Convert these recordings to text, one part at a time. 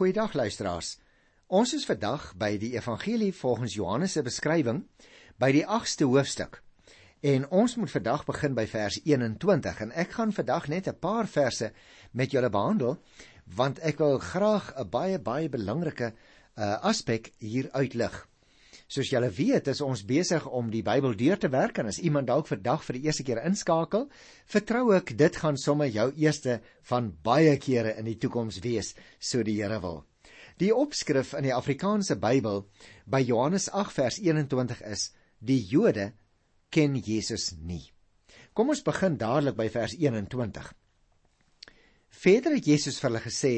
Goeiedag luisteraars. Ons is vandag by die Evangelie volgens Johannes se beskrywing by die 8ste hoofstuk. En ons moet vandag begin by vers 21 en ek gaan vandag net 'n paar verse met julle behandel want ek wil graag 'n baie baie belangrike uh, aspek hier uitlig. Soos julle weet, is ons besig om die Bybel deur te werk en as iemand dalk vandag vir die eerste keer inskakel, vertrou ek dit gaan sommer jou eerste van baie kere in die toekoms wees, so die Here wil. Die opskrif in die Afrikaanse Bybel by Johannes 8 vers 21 is: Die Jode ken Jesus nie. Kom ons begin dadelik by vers 21. Verder het Jesus vir hulle gesê: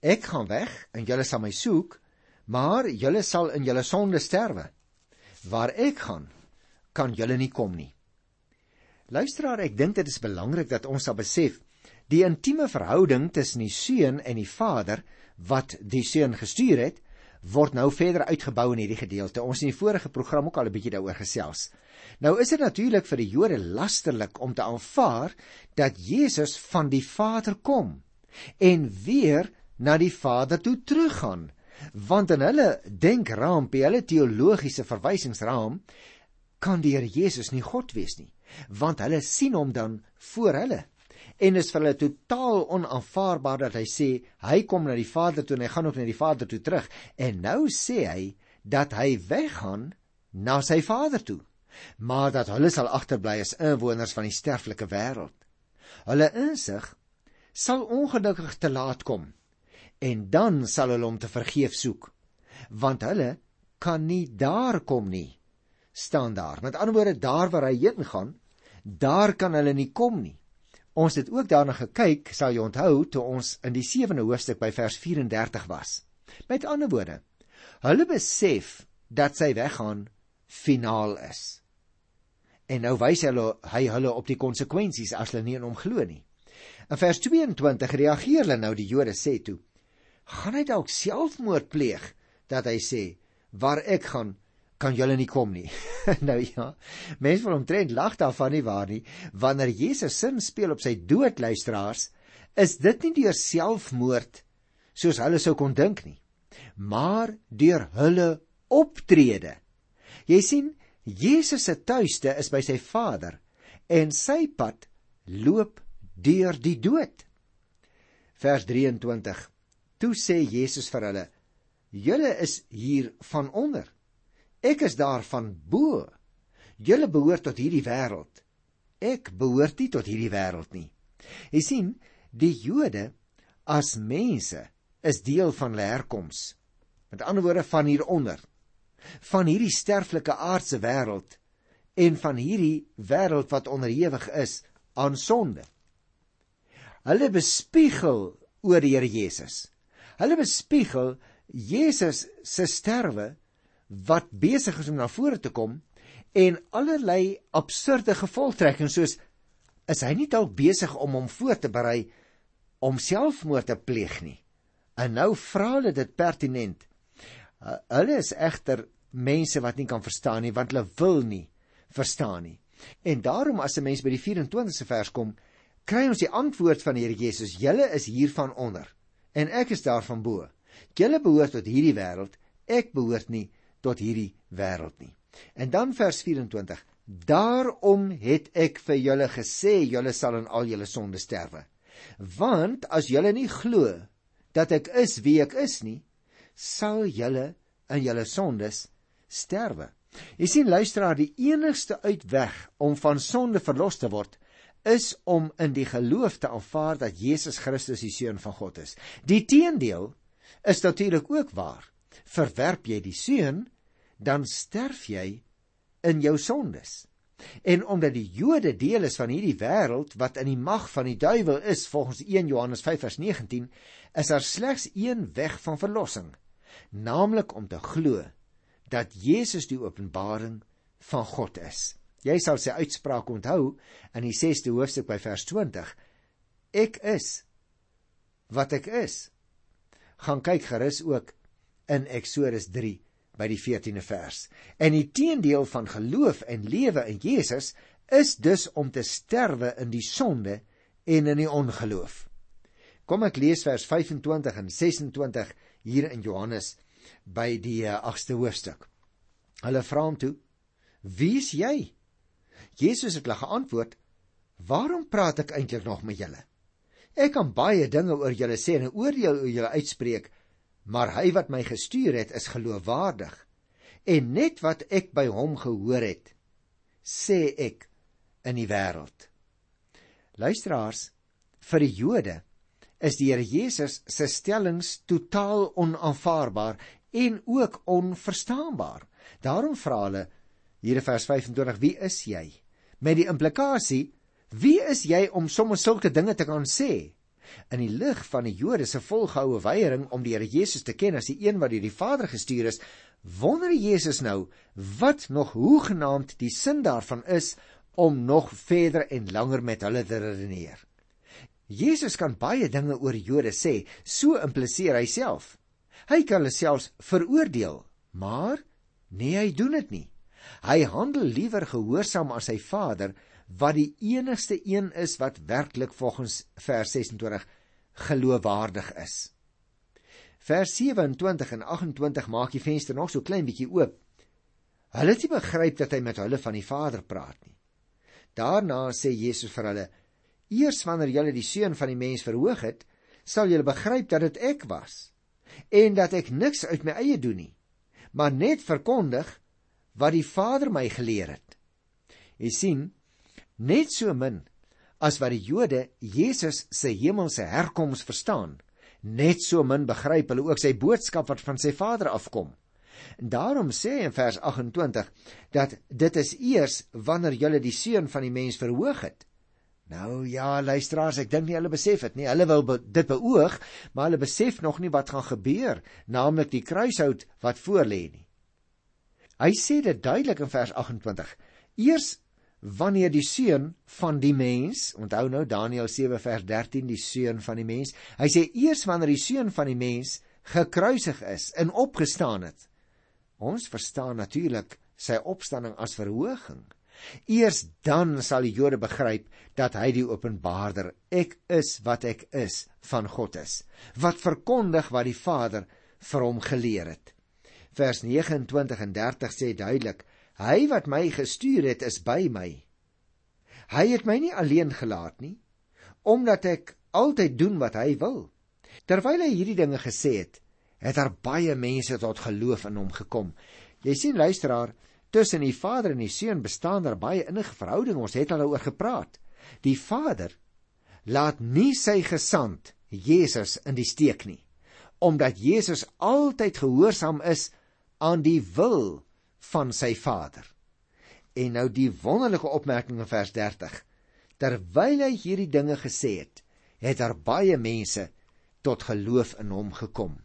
Ek gaan weg en julle sal my soek, maar julle sal in julle sonde sterwe. Waar ek gaan, kan julle nie kom nie. Luisteraar, ek dink dit is belangrik dat ons sal besef die intieme verhouding tussen die seun en die Vader wat die seun gestuur het, word nou verder uitgebou in hierdie gedeelte. Ons het in die vorige program ook al 'n bietjie daaroor gesels. Nou is dit natuurlik vir die Jode lasterlik om te aanvaar dat Jesus van die Vader kom en weer na die Vader toe teruggaan. Want in hulle denkraam, by hulle teologiese verwysingsraam, kan die Here Jesus nie God wees nie, want hulle sien hom dan voor hulle en is vir hulle totaal onaanvaarbaar dat hy sê hy kom na die Vader toe en hy gaan ook na die Vader toe terug. En nou sê hy dat hy weggaan na sy Vader toe maar dat hulle sal agterbly as inwoners van die sterflike wêreld. Hulle insig sal ongelukkig te laat kom en dan sal hulle hom te vergeef soek want hulle kan nie daar kom nie staan daar met ander woorde daar waar hy heen gaan daar kan hulle nie kom nie Ons het ook daarna gekyk, sal jy onthou, toe ons in die 7de hoofstuk by vers 34 was. Met ander woorde, hulle besef dat sy weggaan finaal is. En nou wys hulle hy hulle op die konsekwensies as hulle nie in hom glo nie. In vers 22 reageer hulle nou die Jode sê toe: "Gaan hy dalk selfmoord pleeg dat hy sê waar ek gaan kan julle nie kom nie. nou ja, mense wil omtrent lag daarvan nie waar nie, wanneer Jesus sin speel op sy dood luisteraars, is dit nie deur selfmoord soos hulle sou kon dink nie, maar deur hulle optrede. Jy sien, Jesus se tuiste is by sy Vader en sy pad loop deur die dood. Vers 23. Toe sê Jesus vir hulle: "Julle is hier van onder Ek is daarvan bo. Julle behoort tot hierdie wêreld. Ek behoort nie tot hierdie wêreld nie. Jy sien, die Jode as mense is deel van hulle herkoms. Met ander woorde van hieronder. Van hierdie sterflike aardse wêreld en van hierdie wêreld wat onderhewig is aan sonde. Hulle bespiegel oor die Here Jesus. Hulle bespiegel Jesus se sterwe wat besig is om na vore te kom en allerlei absurde gevolgtrekkings soos is hy nie dalk besig om hom voor te berei om selfmoord te pleeg nie. En nou vra hulle dit pertinent. Hulle is egter mense wat nie kan verstaan nie want hulle wil nie verstaan nie. En daarom as 'n mens by die 24ste vers kom, kry ons die antwoord van die Here Jesus: "Julle is hier van onder en ek is daar van bo. Julle behoort tot hierdie wêreld, ek behoort nie tot hierdie wêreld nie. En dan vers 24. Daarom het ek vir julle gesê julle sal in al julle sonde sterwe. Want as julle nie glo dat ek is wie ek is nie, sal julle in julle sondes sterwe. Jy sien luisteraar, die enigste uitweg om van sonde verlos te word is om in die geloof te aanvaar dat Jesus Christus die seun van God is. Die teendeel is natuurlik ook waar verwerp jy die seun, dan sterf jy in jou sondes. En omdat die Jode deel is van hierdie wêreld wat in die mag van die duiwel is volgens 1 Johannes 5:19, is daar slegs een weg van verlossing, naamlik om te glo dat Jesus die openbaring van God is. Jy sal sy uitspraak onthou in die 6de hoofstuk by vers 20. Ek is wat ek is. Gaan kyk gerus ook in Eksodus 3 by die 14de vers. En die teendeel van geloof en lewe in Jesus is dus om te sterwe in die sonde en in die ongeloof. Kom ek lees vers 25 en 26 hier in Johannes by die 8ste hoofstuk. Hulle vra hom toe: "Wie is jy?" Jesus het hulle geantwoord: "Waarom praat ek eintlik nog met julle? Ek kan baie dinge oor julle sê en oordeel oor julle uitspreek, maar hy wat my gestuur het, is geloofwaardig. En net wat ek by hom gehoor het, sê ek in die wêreld." Luisteraars, vir die Jode is die Here Jesus se stellings totaal onaanvaarbaar en ook onverstaanbaar. Daarom vra hulle hier in vers 25: "Wie is jy?" Met die implikasie: "Wie is jy om sommer sulke dinge te kan sê?" In die lig van die Jode se volgehoue weiering om die Here Jesus te ken as die een wat deur die Vader gestuur is, wonder Jesus nou wat nog hoegenaamd die sin daarvan is om nog verder en langer met hulle te redeneer. Jesus kan baie dinge oor Jode sê, so impliseer hy self. Hy kan hulle selfs veroordeel, maar nee, hy doen dit nie. Hy handel liewer gehoorsaam aan sy Vader wat die enigste een is wat werklik volgens vers 26 geloofwaardig is. Vers 27 en 28 maak die venster nog so klein bietjie oop. Hulle het nie begryp dat hy met hulle van die Vader praat nie. Daarna sê Jesus vir hulle: Eers wanneer julle die seun van die mens verhoog het, sal julle begryp dat dit ek was en dat ek niks uit my eie doen nie, maar net verkondig wat die Vader my geleer het. Jy sien, net so min as wat die Jode Jesus se hemelse herkoms verstaan, net so min begryp hulle ook sy boodskap wat van sy Vader afkom. En daarom sê hy in vers 28 dat dit is eers wanneer julle die seun van die mens verhoog het Nou ja, luisteraars, ek dink nie hulle besef dit nie. Hulle wil be dit beoog, maar hulle besef nog nie wat gaan gebeur, naamlik die kruishout wat voorlê nie. Hy sê dit duidelik in vers 28. Eers wanneer die seun van die mens, onthou nou Daniël 7 vers 13, die seun van die mens, hy sê eers wanneer die seun van die mens gekruisig is en opgestaan het. Ons verstaan natuurlik sy opstanding as verhoging. Eers dan sal die Jode begryp dat hy die openbaarder, ek is wat ek is van God is, wat verkondig wat die Vader vir hom geleer het. Vers 29 en 30 sê duidelik: Hy wat my gestuur het, is by my. Hy het my nie alleen gelaat nie, omdat ek altyd doen wat hy wil. Terwyl hy hierdie dinge gesê het, het daar baie mense tot geloof in hom gekom. Jy sien luisteraar, Tussen die Vader en die Seun bestaan daar baie innige verhouding. Ons het al daaroor gepraat. Die Vader laat nie sy gesant Jesus in die steek nie, omdat Jesus altyd gehoorsaam is aan die wil van sy Vader. En nou die wonderlike opmerking in vers 30. Terwyl hy hierdie dinge gesê het, het daar baie mense tot geloof in hom gekom.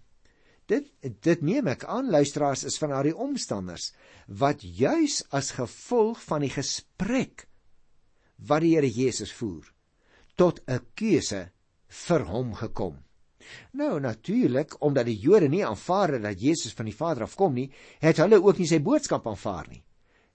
Dit dit neem ek aan luisteraars is van daardie omstanders wat juis as gevolg van die gesprek wat die Here Jesus voer tot 'n keuse vir hom gekom. Nou natuurlik omdat die Jode nie aanvaar het dat Jesus van die Vader af kom nie, het hulle ook nie sy boodskap aanvaar nie.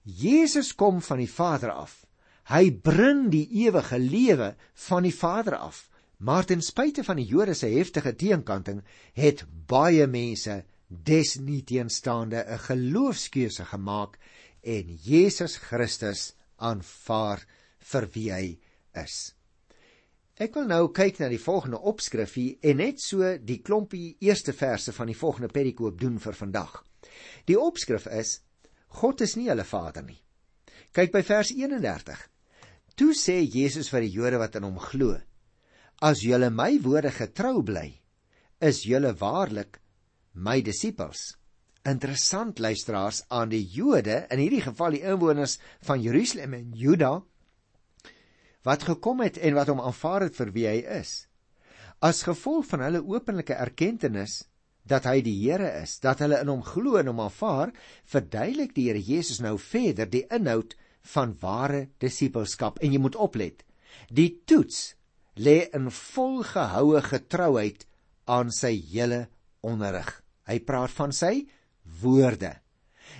Jesus kom van die Vader af. Hy bring die ewige lewe van die Vader af. Maar ten spyte van die Jode se heftige teenkanting, het baie mense desnieteenstaande 'n geloofskeuse gemaak en Jesus Christus aanvaar vir wie hy is. Ek wil nou kyk na die volgende opskrif hier en net so die klompie eerste verse van die volgende perikoop doen vir vandag. Die opskrif is God is nie hulle vader nie. Kyk by vers 31. Toe sê Jesus vir die Jode wat in hom glo: As julle my woorde getrou bly, is julle waarlik my disippels. Interessant luisteraars aan die Jode, in hierdie geval die inwoners van Jerusalem en Juda wat gekom het en wat hom aanvaar het vir wie hy is. As gevolg van hulle openlike erkenning dat hy die Here is, dat hulle in hom glo en hom aanvaar, verduidelik die Here Jesus nou verder die inhoud van ware disippelskap en jy moet oplet. Die toets lê in volgehoue getrouheid aan sy hele onderrig. Hy praat van sy woorde.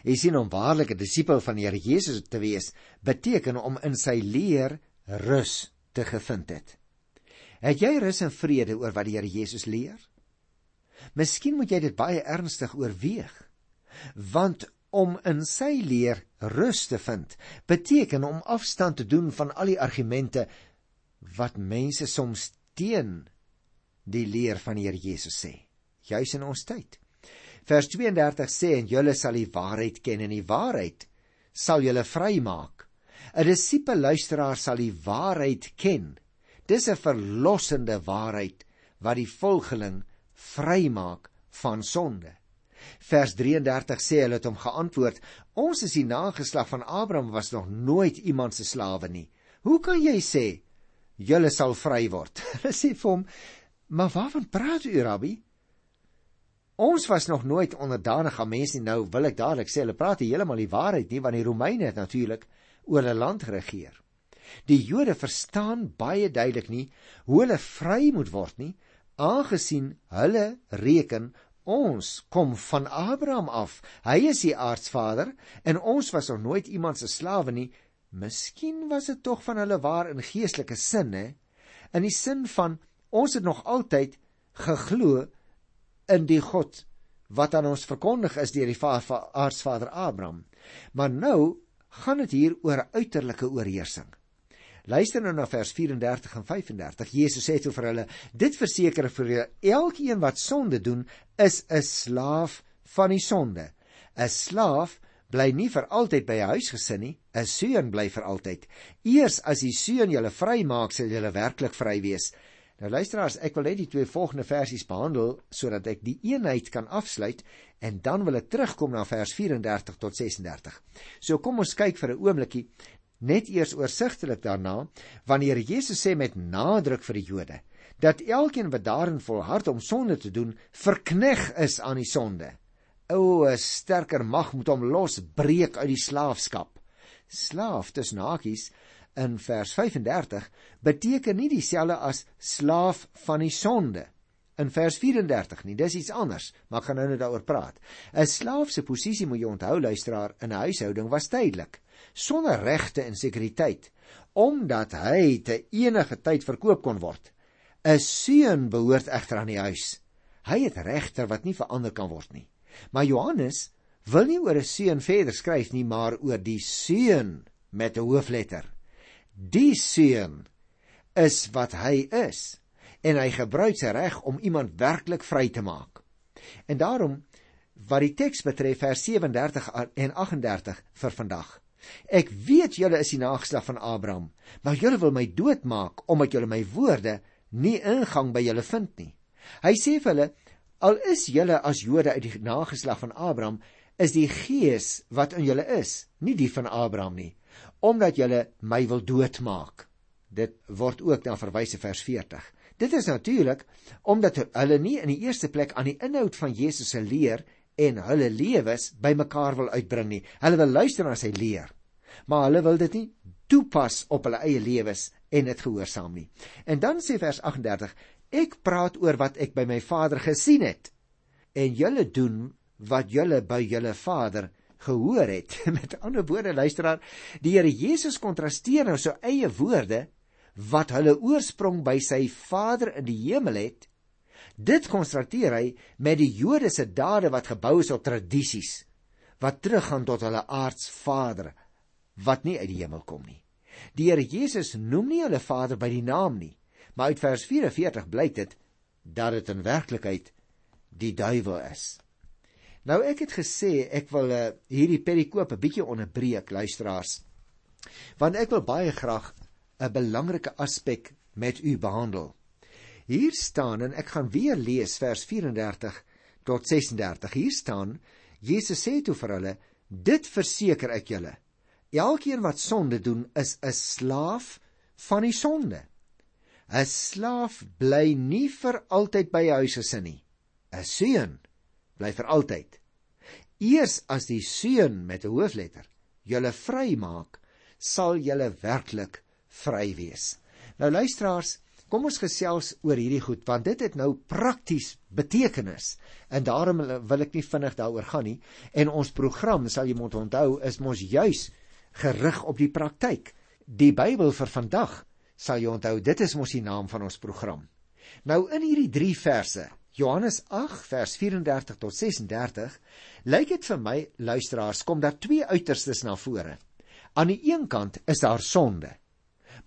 Jy sien om waarlik 'n disipel van die Here Jesus te wees, beteken om in sy leer rus te gevind het. Het jy rus en vrede oor wat die Here Jesus leer? Miskien moet jy dit baie ernstig oorweeg. Want om in sy leer rus te vind, beteken om afstand te doen van al die argumente wat mense soms teen die leer van die Here Jesus sê, juis in ons tyd. Vers 32 sê en julle sal die waarheid ken en die waarheid sal julle vrymaak. 'n Disipel luisteraar sal die waarheid ken. Dis 'n verlossende waarheid wat die volgeling vrymaak van sonde. Vers 33 sê hulle het hom geantwoord: Ons is die nageslag van Abraham was nog nooit iemand se slawe nie. Hoe kan jy sê julle sal vry word? Hulle sê vir hom: Maar waarvan praat u, Rabbi? Ons was nog nooit onderdanig aan mense nie. Nou wil ek dadelik sê hulle praat heeltemal die waarheid nie want die Romeine het natuurlik oor hulle land geregeer. Die Jode verstaan baie duidelik nie hoe hulle vry moet word nie, aangesien hulle reken ons kom van Abraham af. Hy is die aardsvader en ons was nog nooit iemand se slawe nie. Miskien was dit tog van hulle waar in geestelike sin, hè? In die sin van Ons het nog altyd geglo in die God wat aan ons verkondig is deur die aardsvader Abraham. Maar nou gaan dit hier oor uiterlike oorheersing. Luister nou na vers 34 en 35. Jesus sê toe vir hulle: "Dit verseker vir julle, elkeen wat sonde doen, is 'n slaaf van die sonde. 'n Slaaf bly nie vir altyd by 'n huisgesin nie, 'n seun bly vir altyd. Eers as die seun julle vrymaak, sal julle werklik vry wees." Nou luisteraars, ek wil net die twee volgende versies behandel sodat ek die eenheid kan afsluit en dan wil ek terugkom na vers 34 tot 36. So kom ons kyk vir 'n oombliekie net eers oorsigtelik daarna wanneer Jesus sê met nadruk vir die Jode dat elkeen wat daarin volhard om sonde te doen, verkneg is aan die sonde. O, 'n sterker mag moet hom losbreek uit die slaafskap. Slaaf tussen hakies in vers 35 beteken nie dieselfde as slaaf van die sonde in vers 34 nie. Dis iets anders, maar ek gaan nou net daaroor praat. 'n Slaaf se posisie moet jy onthou luisteraar in 'n huishouding was tydelik, sonder regte en sekuriteit, omdat hy te enige tyd verkoop kon word. 'n Seun behoort egter aan die huis. Hy het regter wat nie verander kan word nie. Maar Johannes wil nie oor 'n seun verder skryf nie, maar oor die seun met 'n hoofletter die seun is wat hy is en hy gebruik sy reg om iemand werklik vry te maak. En daarom wat die teks betref vers 37 en 38 vir vandag. Ek weet julle is die nageslag van Abraham, maar julle wil my doodmaak omdat julle my woorde nie ingang by julle vind nie. Hy sê vir hulle al is julle as Jode uit die nageslag van Abraham, is die gees wat in julle is, nie die van Abraham nie omdat julle my wil doodmaak. Dit word ook dan verwys in vers 40. Dit is natuurlik omdat hulle nie in die eerste plek aan die inhoud van Jesus se leer en hulle lewens bymekaar wil uitbring nie. Hulle wil luister na sy leer, maar hulle wil dit nie toepas op hulle eie lewens en dit gehoorsaam nie. En dan sê vers 38: Ek praat oor wat ek by my Vader gesien het en julle doen wat julle by julle Vader gehoor het. Met ander woorde, luisteraar, die Here Jesus kontrasteer nou sy eie woorde wat hulle oorsprong by sy Vader in die hemel het. Dit kontrasteer hy met die Jode se dade wat gebou is op tradisies wat teruggaan tot hulle aardsvader wat nie uit die hemel kom nie. Die Here Jesus noem nie hulle Vader by die naam nie, maar uit vers 44 blyk dit dat dit in werklikheid die duiwel is. Nou ek het gesê ek wil uh, hierdie perikoop 'n bietjie onderbreek luisteraars. Want ek wil baie graag 'n belangrike aspek met u behandel. Hier staan en ek gaan weer lees vers 34 tot 36. Hier staan Jesus sê toe vir hulle: "Dit verseker ek julle. Elkeen wat sonde doen, is 'n slaaf van die sonde. 'n Slaaf bly nie vir altyd by 'n huisgesin nie. 'n Seun bly vir altyd Eers as die seun met 'n hoofletter julle vrymaak, sal julle werklik vry wees. Nou luisteraars, kom ons gesels oor hierdie goed want dit het nou prakties betekenis en daarom wil ek nie vinnig daaroor gaan nie en ons program sal jy moet onthou is mos juis gerig op die praktyk. Die Bybel vir vandag Sal jy onthou, dit is mos die naam van ons program. Nou in hierdie 3 verse, Johannes 8 vers 34 tot 36, lyk dit vir my luisteraars kom daar twee uiterstes na vore. Aan die een kant is daar sonde.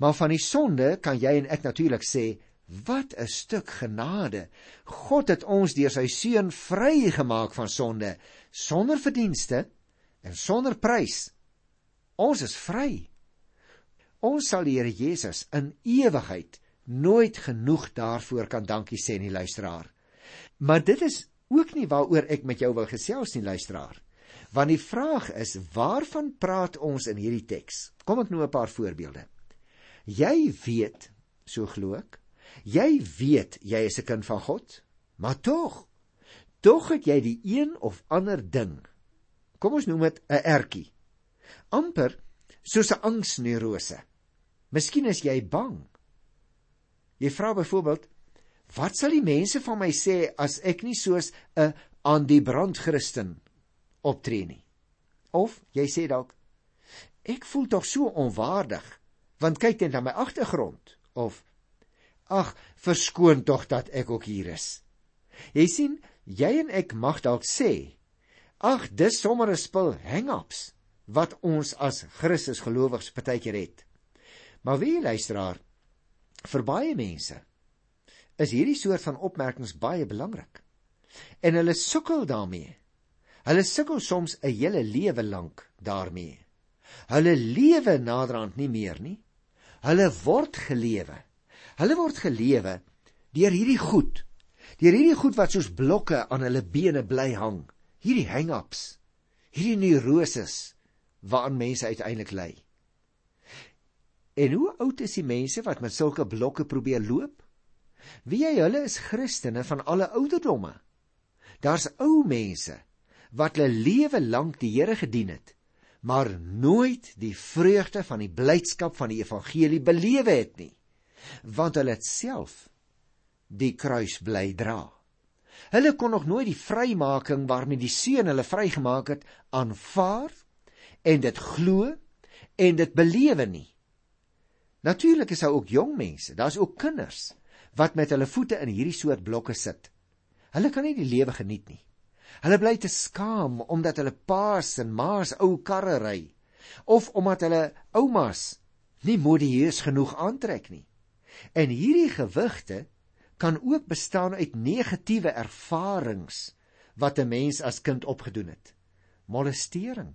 Maar van die sonde kan jy en ek natuurlik sê, wat 'n stuk genade. God het ons deur sy seun vrygemaak van sonde sonder verdienste en sonder prys. Ons is vry. Ons sal die Here Jesus in ewigheid nooit genoeg daarvoor kan dankie sê nie luisteraar. Maar dit is ook nie waaroor ek met jou wil gesels nie luisteraar. Want die vraag is, waarvan praat ons in hierdie teks? Kom ek noem 'n paar voorbeelde. Jy weet, so glo ek, jy weet jy is 'n kind van God, maar tog, tog het jy die een of ander ding. Kom ons noem dit 'n ertjie. amper soos 'n angsneurose. Miskien is jy bang. Jy vra byvoorbeeld, wat sal die mense van my sê as ek nie soos 'n aan die brand Christen optree nie? Of jy sê dalk, ek voel tog so onwaardig, want kyk net na my agtergrond of ag, verskoon tog dat ek ook hier is. Jy sien, jy en ek mag dalk sê, ag, dis sommer 'n spul hang-ups wat ons as Christus gelowiges partykeer het. Maar wie luisteraar, vir baie mense is hierdie soort van opmerkings baie belangrik. En hulle sukkel daarmee. Hulle sukkel soms 'n hele lewe lank daarmee. Hulle lewe naderhand nie meer nie. Hulle word gelewe. Hulle word gelewe deur hierdie goed. Deur hierdie goed wat soos blokke aan hulle bene bly hang. Hierdie hang-ups. Hierdie neuroses waaraan mense uiteindelik ly. En hoe oud is die mense wat met sulke blokke probeer loop? Wie jy hulle is Christene van alle ouderdomme. Daar's ou mense wat hulle lewe lank die Here gedien het, maar nooit die vreugde van die blydskap van die evangelie belewe het nie, want hulle het self die kruis bly dra. Hulle kon nog nooit die vrymaking waarmee die Seun hulle vrygemaak het aanvaar en dit glo en dit belewe nie. Natuurlik is daar ook jong mense, daar's ook kinders wat met hulle voete in hierdie soort blokke sit. Hulle kan nie die lewe geniet nie. Hulle bly te skaam omdat hulle paas en maas ou karre ry of omdat hulle oumas nie modieus genoeg aantrek nie. En hierdie gewigte kan ook bestaan uit negatiewe ervarings wat 'n mens as kind opgedoen het. Molestering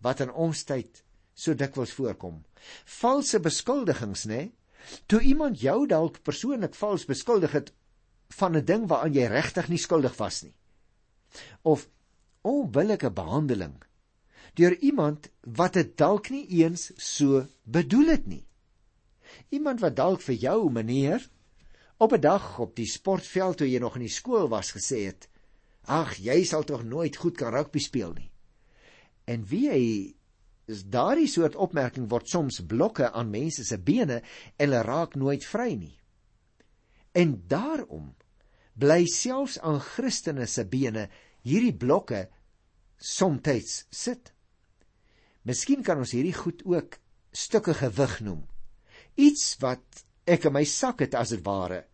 wat in ons tyd so dikwels voorkom. Valse beskuldigings, né? Toe iemand jou dalk persoonlik vals beskuldig het van 'n ding waaraan jy regtig nie skuldig was nie. Of onbillike behandeling deur iemand wat dit dalk nie eens so bedoel het nie. Iemand wat dalk vir jou, meneer, op 'n dag op die sportveld toe jy nog in die skool was gesê het: "Ag, jy sal tog nooit goed kan rugby speel nie." En wie hy is daardie soort opmerking word soms blokke aan mense se bene en hulle raak nooit vry nie. En daarom bly selfs aan Christene se bene hierdie blokke soms sit. Miskien kan ons hierdie goed ook stukke gewig noem. Iets wat ek in my sak het as dit ware,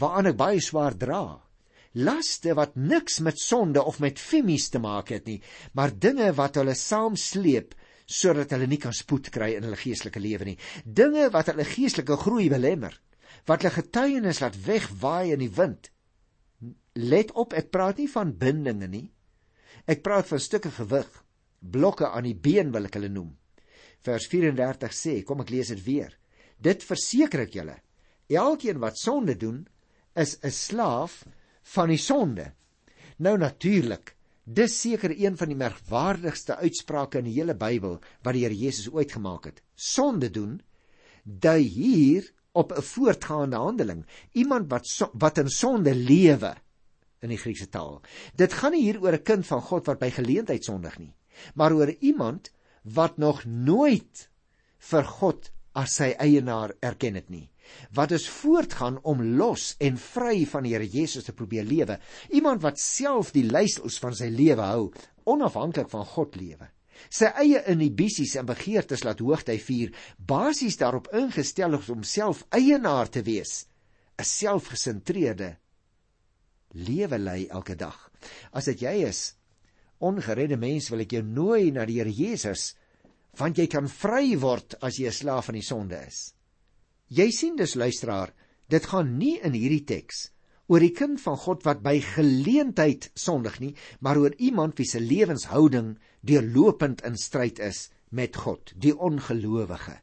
waaraan ek baie swaar dra. Laste wat niks met sonde of met femies te maak het nie, maar dinge wat hulle saamsleep sodat hulle nie kan spoed kry in hulle geestelike lewe nie. Dinge wat hulle geestelike groei belemmer, wat hulle getuienis laat wegwaai in die wind. Let op, ek praat nie van bindinge nie. Ek praat van stukke gewig, blokke aan die been wil ek hulle noem. Vers 34 sê, kom ek lees dit weer. Dit verseker ek julle, elkeen wat sonde doen, is 'n slaaf van die sonde. Nou natuurlik Dis seker een van die merkwaardigste uitsprake in die hele Bybel wat die Here Jesus ooit gemaak het. Sonde doen dui hier op 'n voortgaande handeling, iemand wat so, wat in sonde lewe in die Griekse taal. Dit gaan nie hier oor 'n kind van God wat by geleentheid sondig nie, maar oor iemand wat nog nooit vir God as sy eienaar erken het nie wat is voortgaan om los en vry van die Here Jesus te probeer lewe. Iemand wat self die leiersels van sy lewe hou, onafhanklik van God lewe. Sy eie inhibisies en begeertes laat hoogty vier, basies daarop ingestel om self eienaar te wees, 'n selfgesentreerde lewe lei elke dag. As dit jy is, ongeredde mens, wil ek jou nooi na die Here Jesus, want jy kan vry word as jy 'n slaaf van die sonde is. Jy sien dus luisteraar, dit gaan nie in hierdie teks oor die kind van God wat by geleentheid sondig nie, maar oor iemand wie se lewenshouding deurlopend in stryd is met God, die ongelowige,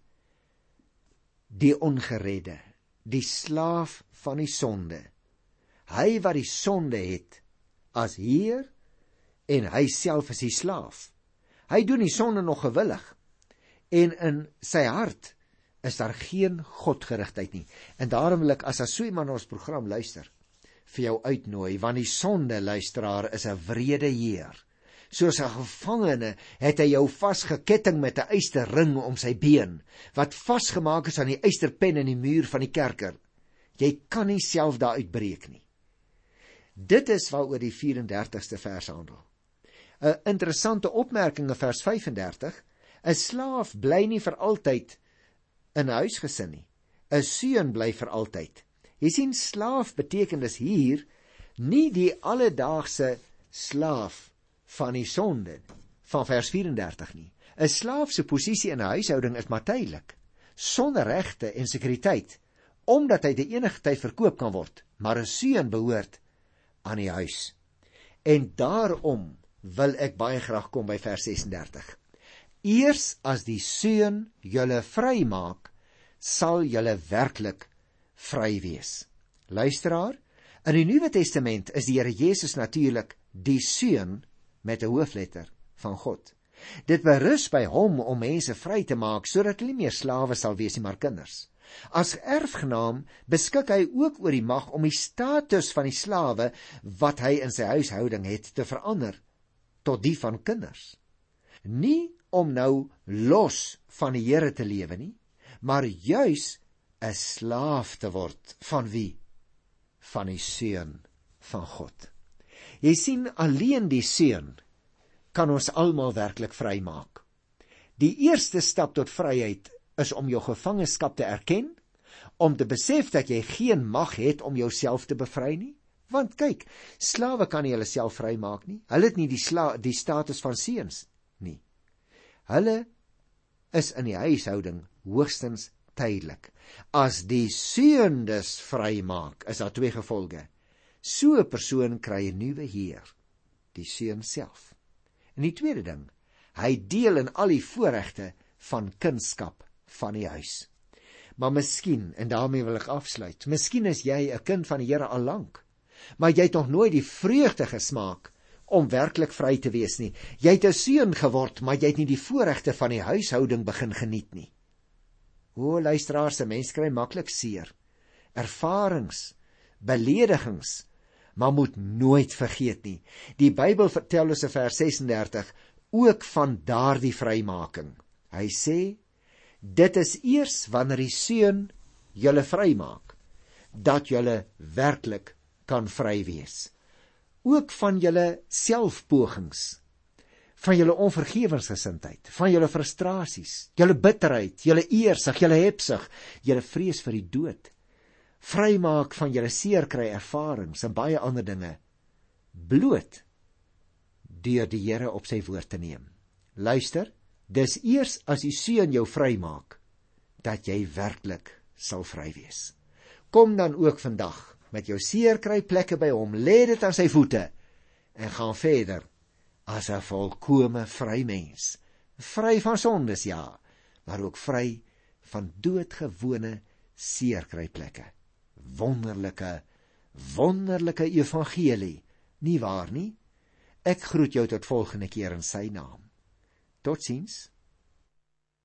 die ongeredde, die slaaf van die sonde. Hy wat die sonde het as heer en hy self is die slaaf. Hy doen die sonde nog gewillig en in sy hart is daar geen godgerigtheid nie. En daarom wil ek as as so iemand ons program luister, vir jou uitnooi want die sonde luisteraar is 'n wrede heer. Soos 'n gevangene het hy jou vasgeketting met 'n eysterring om sy been wat vasgemaak is aan die eysterpen in die muur van die kerker. Jy kan nie self daar uitbreek nie. Dit is waaroor die 34ste vers handel. 'n Interessante opmerking in vers 35: 'n Slaaf bly nie vir altyd in 'n huisgesin nie. 'n Seun bly vir altyd. Jy sien slaaf beteken dus hier nie die alledaagse slaaf van die sonde van vers 34 nie. 'n Slaaf se posisie in 'n huishouding is maar tydelik, sonder regte en sekuriteit, omdat hy te enige tyd verkoop kan word, maar 'n seun behoort aan die huis. En daarom wil ek baie graag kom by vers 36. Eers as die seun julle vrymaak, sal julle werklik vry wees. Luisteraar, in die Nuwe Testament is die Here Jesus natuurlik die seun met 'n hoofletter van God. Dit berus by hom om mense vry te maak sodat hulle nie meer slawe sal wees nie, maar kinders. As erfgenaam beskik hy ook oor die mag om die status van die slawe wat hy in sy huishouding het te verander tot die van kinders. Nie om nou los van die Here te lewe nie, maar juis 'n slaaf te word van wie? Van die seun van God. Jy sien alleen die seun kan ons almal werklik vrymaak. Die eerste stap tot vryheid is om jou gevangenskap te erken, om te besef dat jy geen mag het om jouself te bevry nie. Want kyk, slawe kan nie hulle self vrymaak nie. Hulle het nie die sla die status van seuns. Hulle is in die huishouding hoogstens tydelik. As die seun dus vrymaak, is daar twee gevolge. So 'n persoon kry 'n nuwe heer, die seun self. En die tweede ding, hy deel in al die voorregte van kunskap van die huis. Maar miskien, en daarmee wil ek afsluit, miskien is jy 'n kind van die Here al lank, maar jy het nog nooit die vreugde gesmaak om werklik vry te wees nie. Jy het 'n seun geword, maar jy het nie die voorregte van die huishouding begin geniet nie. O luisteraars, se mens kry maklik seer. Ervarings, beledigings, maar moet nooit vergeet nie. Die Bybel vertel ons in vers 36 ook van daardie vrymaking. Hy sê dit is eers wanneer die seun julle vrymaak dat julle werklik kan vry wees. Ook van julle selfpogings van julle onvergewensgesindheid, van julle frustrasies, julle bitterheid, julle eersig, julle hepsig, julle vrees vir die dood. Vrymaak van julle seerkry ervarings en baie ander dinge bloot deur die Here op sy woord te neem. Luister, dis eers as die Seun jou vrymaak dat jy werklik sal vry wees. Kom dan ook vandag met jou seerkry plekke by hom, lê dit aan sy voete en gaan verder as 'n volkomme vry mens. Vry van sondes ja, maar ook vry van doodgewone seerkryplekke. Wonderlike wonderlike evangelie, nie waar nie? Ek groet jou tot volgende keer in sy naam. Totsiens.